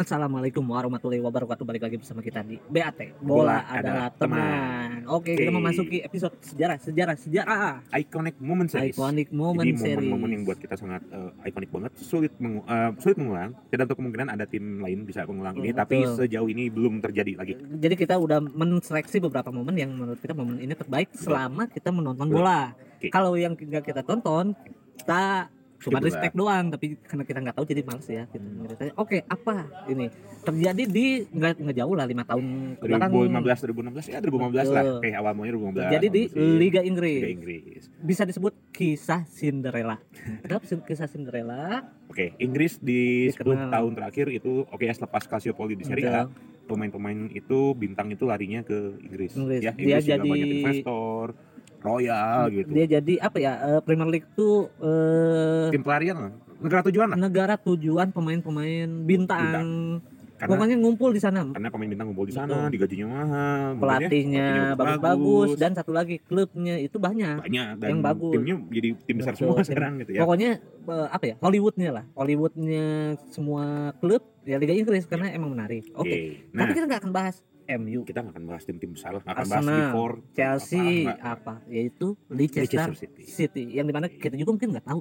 Assalamualaikum warahmatullahi wabarakatuh. Balik lagi bersama kita di BAT. Bola, adalah teman. Oke, kita Oke. memasuki episode sejarah, sejarah, sejarah. Iconic moment series. Iconic moment Jadi series. momen-momen yang buat kita sangat eh, iconic banget, sulit mengu- eh, sulit mengulang. Tidak untuk kemungkinan ada tim lain bisa mengulang ini, Betul. tapi sejauh ini belum terjadi lagi. Jadi kita udah menseleksi beberapa momen yang menurut kita momen ini terbaik selama kita menonton Betul. bola. Oke. Kalau yang nggak kita tonton, kita cuma Skip respect doang, tapi karena kita nggak tahu jadi males ya. Gitu. Ngeritanya, Oke, apa ini terjadi di nggak nggak jauh lah lima tahun ke belakang. 2015 2016 ya 2015 lah. Betul. Oke, awal mulanya 2015. Jadi di. Liga Inggris. Liga Inggris. bisa disebut kisah Cinderella. Kenapa kisah Cinderella? Oke, Inggris di 10 Dikenal. tahun terakhir itu oke ya selepas Calciopoli di Serie A, pemain-pemain itu bintang itu larinya ke Inggris. Inggris. Ya, Dia Inggris juga jadi- banyak investor, royal gitu. Dia jadi apa ya? eh, Premier League tuh eh, Tim pelarian lah. Negara tujuan lah. negara tujuan pemain-pemain bintang. Karena Pokoknya ngumpul di sana. karena pemain bintang ngumpul di Betul. sana, digajinya mahal, ya, Pelatihnya bagus-bagus dan satu lagi klubnya itu banyak. banyak dan yang bagus. timnya jadi tim besar Betul, semua tim- sekarang gitu ya. Pokoknya eh, apa ya? Hollywoodnya lah. Hollywoodnya semua klub ya Liga Inggris karena emang menarik. Oke. Oke. Nah, Tapi kita nggak akan bahas MU, kita nggak akan bahas tim-tim besar nggak akan bahas Before, Chelsea, apa, apa, yaitu Leicester, Leicester City. City yang di mana kita juga mungkin nggak tahu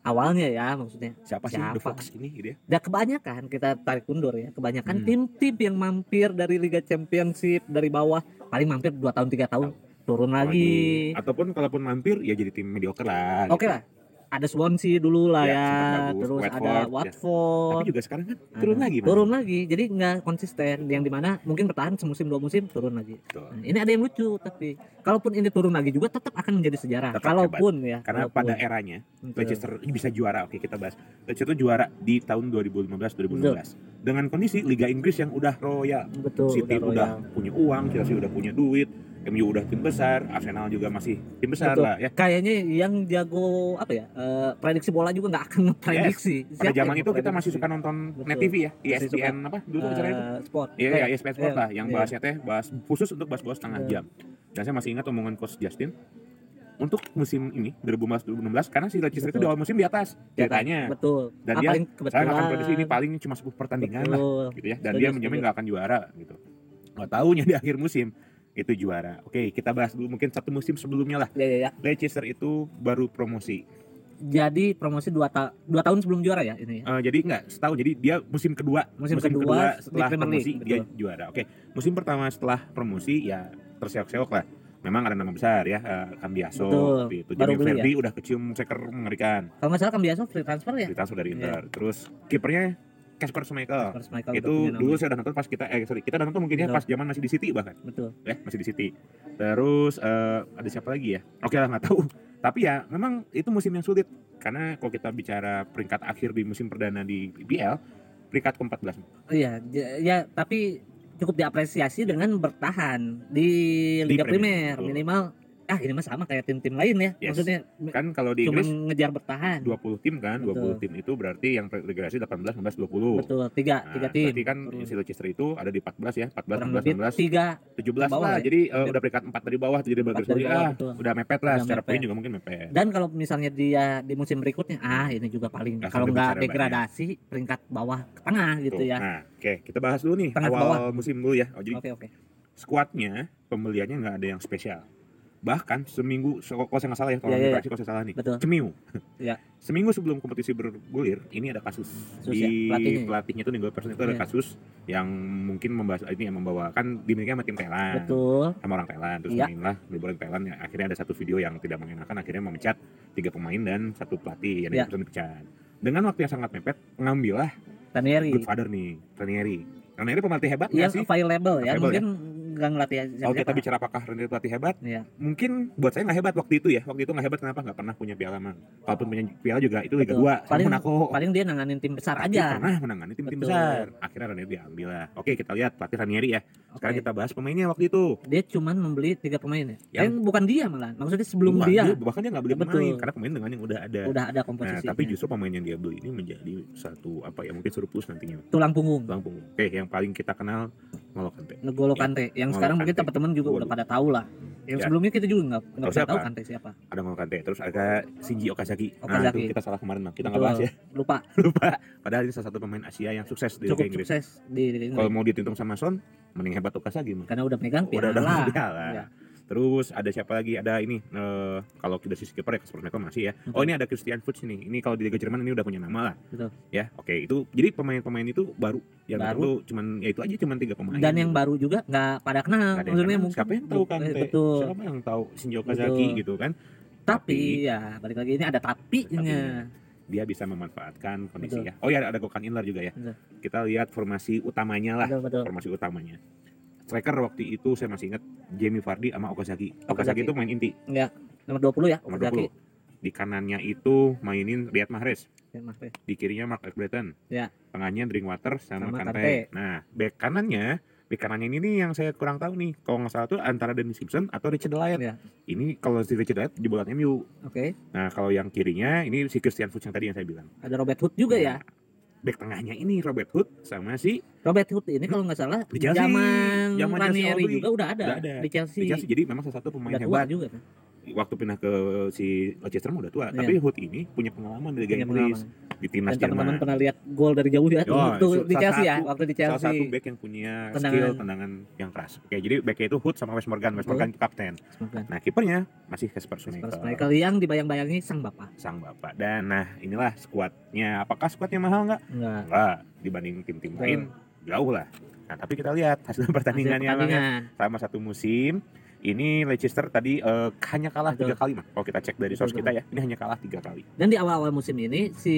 awalnya ya maksudnya Siapa sih The Siapa? Fox ini gitu ya? dan kebanyakan kita tarik mundur ya kebanyakan Hmm. tim-tim yang mampir dari Liga Championship dari bawah paling mampir 2 tahun tiga tahun turun lagi Ataupun kalaupun mampir ya jadi tim mediocre lah. oke gitu. lah ada Swansea dulu lah Ya, ya, bagus. terus Watford, ada ya. Watford Tapi juga sekarang kan turun Ada. lagi. Mas. turun lagi jadi nggak konsisten yang di mana mungkin bertahan semusim dua musim turun lagi Betul. Nah, ini ada yang lucu tapi kalaupun ini turun lagi juga tetap akan menjadi sejarah Tetap kalaupun ya Karena kalaupun. pada eranya Betul. Leicester ini bisa juara. Oke, kita bahas. Leicester itu juara di tahun 2015-2016 dengan kondisi Liga Inggris yang udah royal. betul City udah udah, punya uang, Chelsea udah punya duit, MU udah tim besar, Arsenal juga masih tim besar Betul. lah ya. kayaknya yang jago apa ya eh, prediksi bola juga nggak akan ngeprediksi Pada Siapa zaman itu kita masih suka nonton Betul. Net TV ya. ESPN apa dulu acaranya itu? Eh, sport Iya, Eh, iya, ESPN Sport iya, lah, yang iya. bahasnya teh bahas khusus untuk bahas bola setengah Iya. jam. Dan saya masih ingat omongan coach Justin untuk musim ini 2015-2016 karena si Leicester itu Betul. di awal musim di atas kan? ceritanya. betul Dan Ah, dia saya akan prediksi ini paling cuma 10 pertandingan lah betul. gitu ya dan Setuju, dia menjamin nggak akan juara gitu nggak tahunya di akhir musim itu juara. Oke kita bahas dulu mungkin satu musim sebelumnya lah. Ya ya ya. Leicester itu baru promosi. Jadi promosi dua, ta dua tahun sebelum juara ya ini ya? Eh, jadi nggak setahun jadi dia musim kedua. Musim kedua di setelah Premier promosi League, dia betul. juara. Oke musim pertama setelah promosi ya terseok-seok lah. Memang ada nama besar ya uh, Cambiaso Betul. waktu itu Jamie beli Vardy udah kecium seker mengerikan. Kalau nggak salah biasa free transfer ya? Ditransfer dari Iya. Inter terus kipernya Casper Schmeichel Harus Michael itu dulu saya udah nonton pas kita eh sorry kita udah nonton mungkin ya Betul. pas zaman masih di City bahkan. Betul. Ya masih di City. Terus eh, ada siapa lagi ya? Oke lah nggak tahu. Tapi ya memang itu musim yang sulit. Karena kalau kita bicara peringkat akhir di musim perdana di IPL peringkat ke-14 iya j- ya tapi cukup diapresiasi dengan bertahan di Di Liga Premier, Primer. betul. minimal ah ini mah sama kayak tim-tim lain ya Yes. maksudnya kan kalau di cuma Inggris ngejar bertahan 20 tim kan 20 Betul. tim itu berarti yang regenerasi 18 19 20 betul tiga Nah, tiga tim berarti kan Turun. si Leicester itu ada di 14 ya 14 kurang 16 lebih 16 tiga 17 bawah lah ya. jadi Hampir. udah peringkat 4 dari bawah jadi bagus dari bawah, ah betul. udah mepet lah Udah secara mepet. poin juga mungkin mepet dan kalau misalnya dia di musim berikutnya ah ini juga paling Nggak kalau nggak bicara degradasi peringkat bawah ke tengah gitu Tuh, ya Nah, oke, kita bahas dulu nih Tengah awal bawah. musim dulu ya. Oh, jadi oke oke skuadnya pembeliannya nggak ada yang spesial. Bahkan seminggu, kalau saya nggak salah ya, kalau Iya, yeah, iya, kalau saya salah nih, Betul. cemiu. Iya. Seminggu sebelum kompetisi bergulir, ini ada kasus Kasus di ya, pelatihnya ya? pelatihnya itu Nigel Pearson itu ada Iya. kasus yang mungkin membahas ini yang membawakan dimiliki sama tim Thailand, betul sama orang Thailand, terus Iya. mainlah liburan Thailand. Ya, akhirnya ada satu video yang tidak mengenakan, akhirnya memecat tiga pemain dan satu pelatih yang Iya. Pearson dipecat. Dengan waktu yang sangat mepet, ngambillah Ranieri good father nih, Ranieri. Ranieri pelatih hebat nggak yang sih? available ya Available mungkin nggak ngelatih Kalau kita bicara apakah Ranieri pelatih hebat, Iya. mungkin buat saya nggak hebat waktu itu ya. Waktu itu nggak hebat kenapa? Nggak pernah punya piala mang. Kalaupun punya piala juga itu Liga Betul. 2 sama Paling- Monaco. paling dia nanganin tim besar Tapi aja pernah menangani tim-tim Betul. besar. Akhirnya Ranieri diambil lah. Oke, kita lihat pelatih Ranieri ya. Sekarang Oke. kita bahas pemainnya waktu itu. dia cuman membeli tiga pemain ya Yang- Eh, bukan dia malah maksudnya sebelum Wah, dia bahkan dia nggak beli Betul. pemain karena pemain dengan yang udah ada. udah ada Nah, komposisi tapi justru pemain yang dia beli ini menjadi satu apa ya mungkin surplus nantinya. tulang punggung Tulang punggung. Oke, yang paling kita kenal N'Golo Kante. N'Golo Kante yang N'Golo sekarang mungkin Kante. teman-teman juga udah Waduh. pada tahu lah Yang Ya. sebelumnya kita juga nggak nggak Tahu pernah tahu siapa? Kante siapa. ada Ngolo Kante terus ada Shinji Okazaki. Nah, Okazaki. itu kita salah kemarin bang. Kita nggak bahas ya. Lupa Lupa. Padahal ini salah satu pemain Asia yang sukses di Liga cukup Inggris. sukses di, di Inggris. Kalau mau dihitung sama Son, mending hebat Okazaki mah. karena udah megang Udah piala. udah piala. Ya. Terus ada siapa lagi? Ada ini eh, kalau dari sisi kiper ya Kasper Schmeichel masih ya. Oh ini ada Christian Fuchs ini. Ini kalau di Liga Jerman ini udah punya nama lah. Betul. Ya, oke itu. Jadi pemain-pemain itu baru yang Baru. itu cuman ya itu aja cuman tiga pemain. Dan yang baru juga nggak pada kenal. Yang Maksudnya kenal. mungkin siapa yang tahu kan? Betul. Siapa yang tahu Shinji Okazaki Betul. gitu kan? Tapi ya balik lagi ini ada tapinya. Tapinya. Dia bisa memanfaatkan kondisi Betul. ya. Oh ya ada Gokan Inler juga ya. Betul. Kita lihat formasi utamanya lah. Betul betul. Formasi utamanya. Striker waktu itu saya masih ingat Jamie Vardy sama Okazaki. Okazaki, Okazaki. itu main inti Nomor 20 ya, nomor Okazaki. 20. Di kanannya itu mainin Riyad Mahrez. Ya, maaf ya. Di kirinya Mark Breton. Ya. Tengahnya Drinkwater sama, Sama Kante. Kante. Nah, back kanannya Bek kanannya ini nih yang saya kurang tahu nih. Kalau nggak salah tuh antara Dennis Simpson atau Richard Delight. Ya. Ini kalau si Richard Delight jebolan MU. Oke. Nah, kalau yang kirinya ini si Christian Fuchs yang tadi yang saya bilang. Ada Robert Hood juga ya. Back tengahnya ini Robert Hood sama si Robert Hood ini kalau nggak salah Di Chelsea. zaman Zaman Ranieri juga udah ada, Udah ada. di Chelsea. di Chelsea. Jadi memang salah satu pemain Udah hebat. juga kan. Waktu pindah ke si Leicester udah tua. Iya. Tapi Hood ini punya pengalaman di Liga Inggris. Di timnas Dan teman-teman Jerman. pernah lihat gol dari jauh ya Oh, waktu di Chelsea ya, waktu di Salah satu Chelsea. back yang punya Tendangan. skill tendangan yang keras. Oke, jadi backnya itu Hood sama Wes Morgan. Wes. Morgan kapten. Nah, kipernya masih Kasper Schmeichel. Yang dibayang-bayangi sang bapak. sang bapak. Dan nah, inilah skuadnya. Apakah skuadnya mahal nggak? Enggak. Enggak, dibanding tim-tim lain jauh lah. Nah, tapi kita lihat hasil Hasil pertandingannya ya. pertandingan. selama satu musim. Ini Leicester tadi eh, hanya kalah tiga kali mah. Kalau kita cek dari Betul, source kita ya, ini hanya kalah tiga kali. Dan di awal-awal musim ini si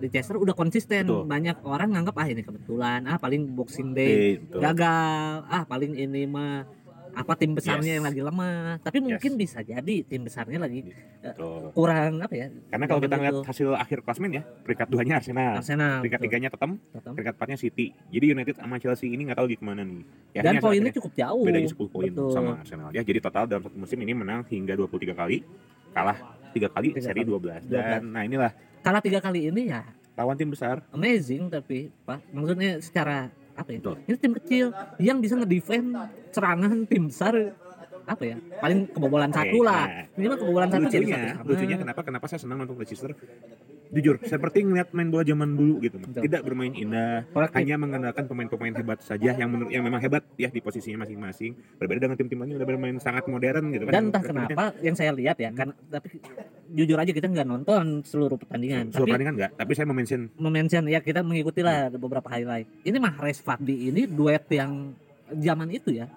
Leicester udah konsisten. Betul. Banyak orang nganggap ah ini kebetulan, ah paling Boxing Day betul. gagal, ah paling ini mah apa tim besarnya Yes. yang lagi lemah. Tapi mungkin bisa jadi tim besarnya lagi Betul. kurang apa ya? Karena kalau kita lihat hasil akhir klasmen ya, peringkat duanya Arsenal, Arsenal. peringkat betul. tiganya Tottenham, Tottenham. peringkat empatnya City. Jadi United sama Chelsea ini nggak tahu di ke mana nih. Ya, Dan poinnya cukup jauh. bedanya 10 poin Betul. sama Arsenal ya. Jadi total dalam satu musim ini menang hingga 23 kali, kalah tiga kali, Tiga seri kali. 12. Dan nah inilah Kalah tiga kali ini ya lawan tim besar amazing tapi Pak. Maksudnya secara apa ya? Betul. Ini tim kecil yang bisa ngedefend serangan tim besar apa ya? Paling kebobolan satu lah. nah, Minimal kebobolan satu lucunya, satu lucunya kenapa kenapa saya senang nonton Leicester? Jujur, seperti ngeliat main bola zaman dulu gitu. Betul. tidak bermain indah, Kolektif. hanya mengandalkan pemain-pemain hebat saja yang menurut yang memang hebat ya di posisinya masing-masing. Berbeda dengan tim-tim lain yang udah bermain sangat modern gitu kan. Dan entah kenapa yang saya lihat ya, kan tapi jujur aja kita nggak nonton seluruh pertandingan. Seluruh tapi pertandingan enggak, tapi saya mention memention ya kita mengikuti lah beberapa highlight. Ini Mahrez Fadli ini duet yang zaman itu ya.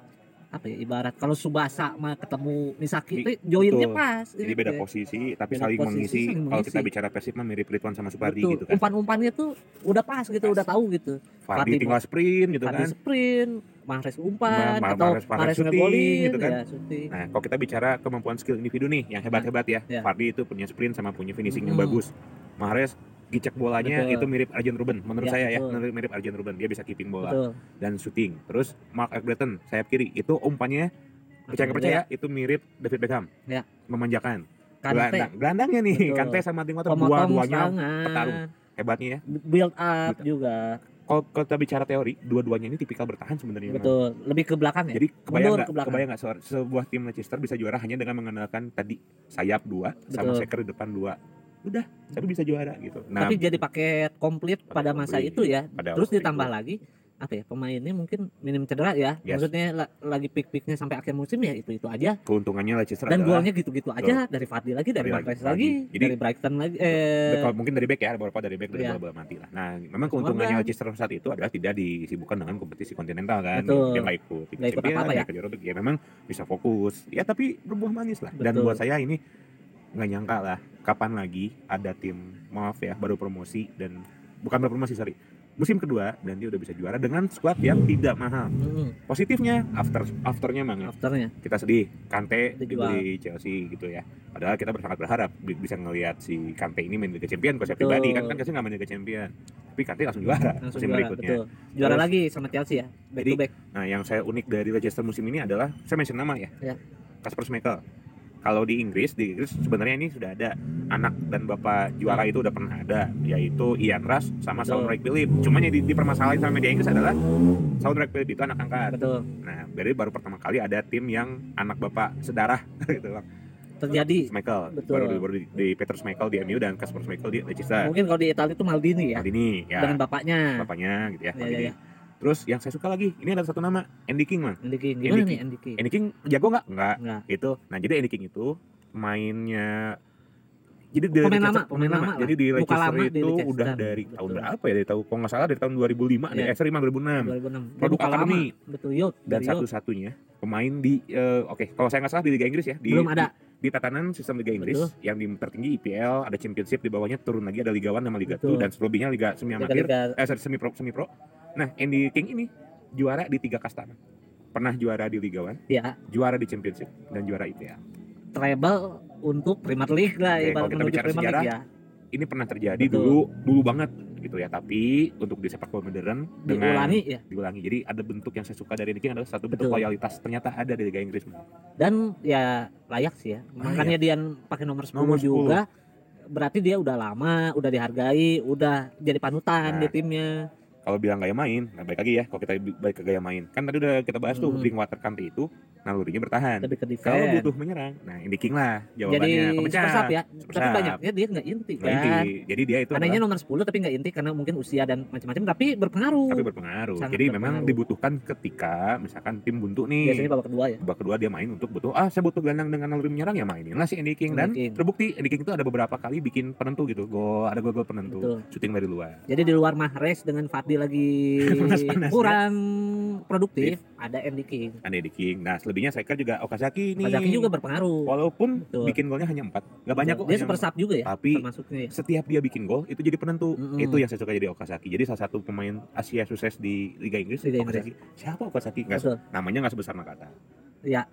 Apa ya ibarat kalau Subasa sama ketemu Misaki itu joinnya pas. jadi gitu beda ya. posisi tapi Beda saling posisi, mengisi. saling Kalau kita bicara Persib mah mirip Ridwan sama Supardi gitu kan. Umpan-umpannya tuh udah pas gitu, Pas. udah tahu gitu. Fardi tinggal sprint gitu Fadli kan. sprint, Mahrez umpan Ma- atau Mahrez- Mahrez Mahrez ngegolin gitu kan. ya, shooting. Nah, kalau kita bicara kemampuan skill individu nih yang hebat-hebat ya. Ya. Fardi itu punya sprint sama punya finishing yang Hmm. bagus. Mahrez gicek bolanya Betul. itu mirip Arjen Ruben menurut Ya, saya ya, betul. mirip, Arjen Ruben. Dia bisa keeping bola Betul. dan shooting. Terus Mark Breton sayap kiri itu umpannya percaya nggak percaya itu mirip David Beckham. Ya. Memanjakan. Kante Gelandang, gelandangnya nih, Betul. Kante sama Drinkwater pemotong dua-duanya petarung. hebatnya ya. build up Betul. juga. Kalau kita bicara teori, dua-duanya ini tipikal bertahan sebenarnya. memang. Betul, lebih ke belakang ya. Jadi kebayang Mundur nggak? ke. Kebayang nggak se- sebuah tim Leicester bisa juara hanya dengan mengandalkan tadi sayap dua sama Betul. seker di depan dua. Udah, tapi bisa juara gitu. Nah, Tapi jadi paket komplit pada masa komplit. itu ya. pada Terus ditambah itu. lagi apa ya pemainnya mungkin minim cedera ya. Yes. Maksudnya la- lagi pik-piknya sampai akhir musim ya itu itu aja. keuntungannya Leicester Dan golnya gitu-gitu aja dari Fadli lagi, dari Mahrez lagi. lagi, Jadi- dari Brighton lagi. Eh, mungkin dari back ya, beberapa dari back dari Iya. bola-bola mati lah. Nah, memang keuntungannya Morgan. Leicester saat itu adalah tidak disibukkan dengan kompetisi kontinental kan. Betul. Dia nggak ikut. Liga Nggak ikut Champions, apa-apa ya. Ya memang bisa fokus. Ya tapi berbuah manis lah. Dan Betul. buat saya ini nggak nyangka lah kapan lagi ada tim maaf ya baru promosi dan bukan baru promosi sorry musim kedua dan dia udah bisa juara dengan skuad yang tidak mahal mm, positifnya after afternya mang ya. afternya. kita sedih Kante dibeli Chelsea gitu ya padahal kita sangat berharap bi- bisa ngelihat si Kante ini main Liga Champion kalau saya pribadi kan kan Chelsea nggak main Liga Champion tapi Kante langsung juara Langsung musim juara, berikutnya betul. Juara Terus- lagi sama Chelsea ya. Back Jadi, to back. nah yang saya unik dari Leicester musim ini adalah saya mention nama ya Ya. Kasper Schmeichel Kalau di Inggris, di Inggris sebenarnya ini sudah ada anak dan bapak juara itu udah pernah ada, yaitu Ian Rush sama Betul. Sean Phillips. Cuma yang di, dipermasalahin sama media Inggris adalah Sean Phillips itu anak angkat. betul Nah, jadi baru pertama kali ada tim yang anak bapak sedarah gitu Bang. terjadi Michael Betul. baru, baru di, di Peter Schmeichel di MU dan Kasper Schmeichel di Leicester. mungkin kalau di Italia itu Maldini ya Maldini ya, dengan bapaknya bapaknya gitu ya. ya, ya, ya. Terus yang saya suka lagi, ini ada satu nama, Andy King, Bang. Andy King Andy gimana King. nih Andy King Andy King jago nggak? Nggak. Nggak. Itu. Nah, jadi Andy King itu pemainnya jadi dari Pemain Leicester- lama, pemain lama. Jadi di Leicester lama di itu Leicester. udah dari tahun Betul. berapa ya? Dari tahun kalau nggak salah dari tahun 2005 deh. Iya. Eh, sorry, 2006. 2006 Dia Produk akademi. betul Youth Dan satu-satunya pemain di eh, oke, kalau saya nggak salah di Liga Inggris ya, di belum ada di tatanan sistem Liga Inggris Betul. yang di tertinggi IPL, ada Championship di bawahnya turun lagi ada Liga 1 sama Liga 2 Betul. dan selebihnya Liga semi amatir, Liga-liga eh semi pro semi pro. Nah, Andy King ini juara di tiga kasta. Pernah juara di Liga 1, ya juara di Championship dan juara IPL. treble untuk Premier League lah Oke, kalau kita bicara Premier sejarah, League ya Ini pernah terjadi Betul. dulu dulu banget gitu ya, tapi untuk di sepak bola modern dengan diulangi ya diulangi. Jadi ada bentuk yang saya suka dari King adalah satu bentuk Betul. loyalitas ternyata ada di Liga Inggris. dan ya layak sih ya makanya dia pakai nomor 10 Nomor 10. juga berarti dia udah lama udah dihargai udah jadi panutan Nah. di timnya kalau bilang gaya main, nah balik lagi ya, kalau kita balik ke gaya main, kan tadi udah kita bahas tuh Hmm. Drinkwater County itu nalurinya bertahan. lebih ke Kalau butuh menyerang, nah Andy King lah jadi jawabannya kepecah. super sub ya Super tapi banyaknya dia nggak inti Nah, inti. kan Jadi dia itu anehnya nomor 10 tapi nggak inti karena mungkin usia dan macam-macam tapi berpengaruh tapi berpengaruh. Sangat Jadi memang berpengaruh. dibutuhkan ketika misalkan tim buntu nih. biasanya babak kedua ya babak kedua dia main untuk butuh ah saya butuh gelandang dengan naluri menyerang ya mainin lah si Andy King dan Andy King. terbukti Andy King itu ada beberapa kali bikin penentu gitu gol ada gol-gol penentu Betul. syuting dari luar jadi di luar Mahrez dengan Fadli lagi kurang produktif ada Andy King ada Andy King nah selebihnya striker juga Okazaki nih. Okazaki juga berpengaruh. Walaupun Betul. bikin golnya hanya empat. Nggak banyak kok dia super sub juga ya tapi termasuknya ya? setiap dia bikin gol itu jadi penentu. Mm-mm. itu yang saya suka jadi Okazaki. Jadi salah satu pemain Asia sukses di Liga Inggris Liga Inggris. Okazaki. Siapa Okazaki? Betul. namanya nggak sebesar Nakata. Ya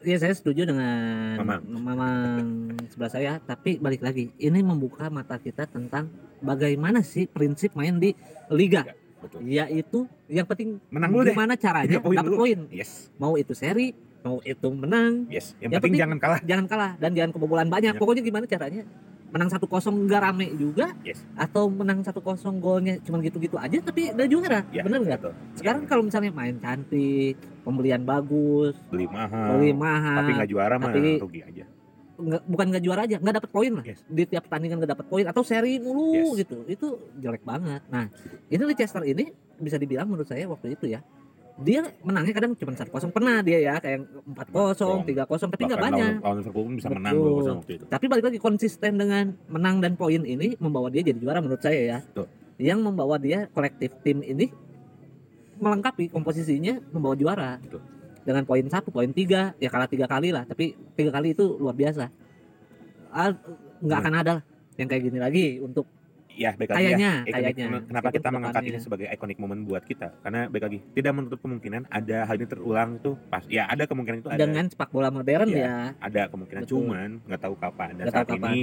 ya saya setuju dengan Mamang. Mamang sebelah saya. Tapi balik lagi ini membuka mata kita tentang bagaimana sih prinsip main di liga betul. Yaitu yang penting menang dulu deh. gimana caranya? Poin dapat poin. Yes. Mau itu seri mau itu menang. Yes. Yang, Yang penting, penting- jangan kalah. jangan kalah dan jangan kebobolan banyak. Ya. pokoknya gimana caranya? Menang satu kosong nggak rame juga yes. atau menang satu kosong golnya cuma gitu-gitu aja tapi udah juara ya bener nggak? betul. sekarang kalau misalnya main cantik pembelian bagus beli mahal. beli mahal tapi nggak juara mah rugi aja nggak bukan nggak juara aja nggak dapat poin lah Yes. di tiap pertandingan nggak dapat poin atau seri mulu Yes. gitu itu jelek banget nah ini Leicester ini bisa dibilang menurut saya waktu itu ya dia menangnya kadang cuma satu kosong pernah dia ya kayak empat kosong tiga kosong tapi nggak banyak lawan, Liverpool pun bisa menang Betul. 2-0 waktu itu tapi balik lagi konsisten dengan menang dan poin ini membawa dia jadi juara menurut saya ya Betul. yang membawa dia kolektif tim ini melengkapi komposisinya membawa juara Betul. Dengan poin satu poin tiga ya kalah tiga kali lah tapi tiga kali itu luar biasa Ah, nggak Hmm. akan ada lah yang kayak gini lagi untuk ya baik lagi kayaknya ya Ikonik- kayaknya kenapa kita mengangkat ini sebagai iconic moment buat kita karena baik lagi tidak menutup kemungkinan ada hal ini terulang itu pas ya ada kemungkinan itu ada dengan sepak bola modern Iya. ya ada kemungkinan Betul. cuman nggak tahu kapan dan tahu saat kapan. ini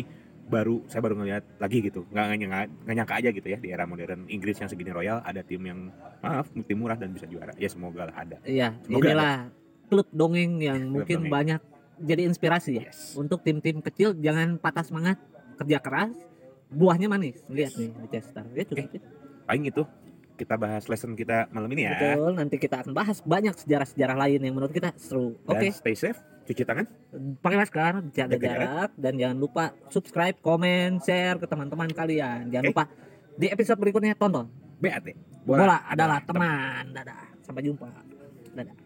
baru saya baru ngeliat lagi gitu. Nggak nggak nyangka, nggak nyangka aja gitu ya di era modern Inggris yang segini royal ada tim yang maaf tim murah dan bisa juara. Ya semoga lah ada. Iya Semoga inilah klub dongeng yang Klub mungkin dongeng. banyak jadi inspirasi ya. Yes. Untuk tim-tim kecil jangan patah semangat kerja keras buahnya manis. Lihat nih di Chester ya cukup sih. paling itu kita bahas lesson kita malam ini ya. Betul nanti kita akan bahas banyak sejarah-sejarah lain yang menurut kita seru. Oke. stay safe cuci tangan. Pakai masker jaga jarak. dan jangan lupa subscribe komen share ke teman-teman kalian. Jangan Oke. lupa di episode berikutnya tonton. BAT bola, adalah teman. Dadah. Sampai jumpa. Dadah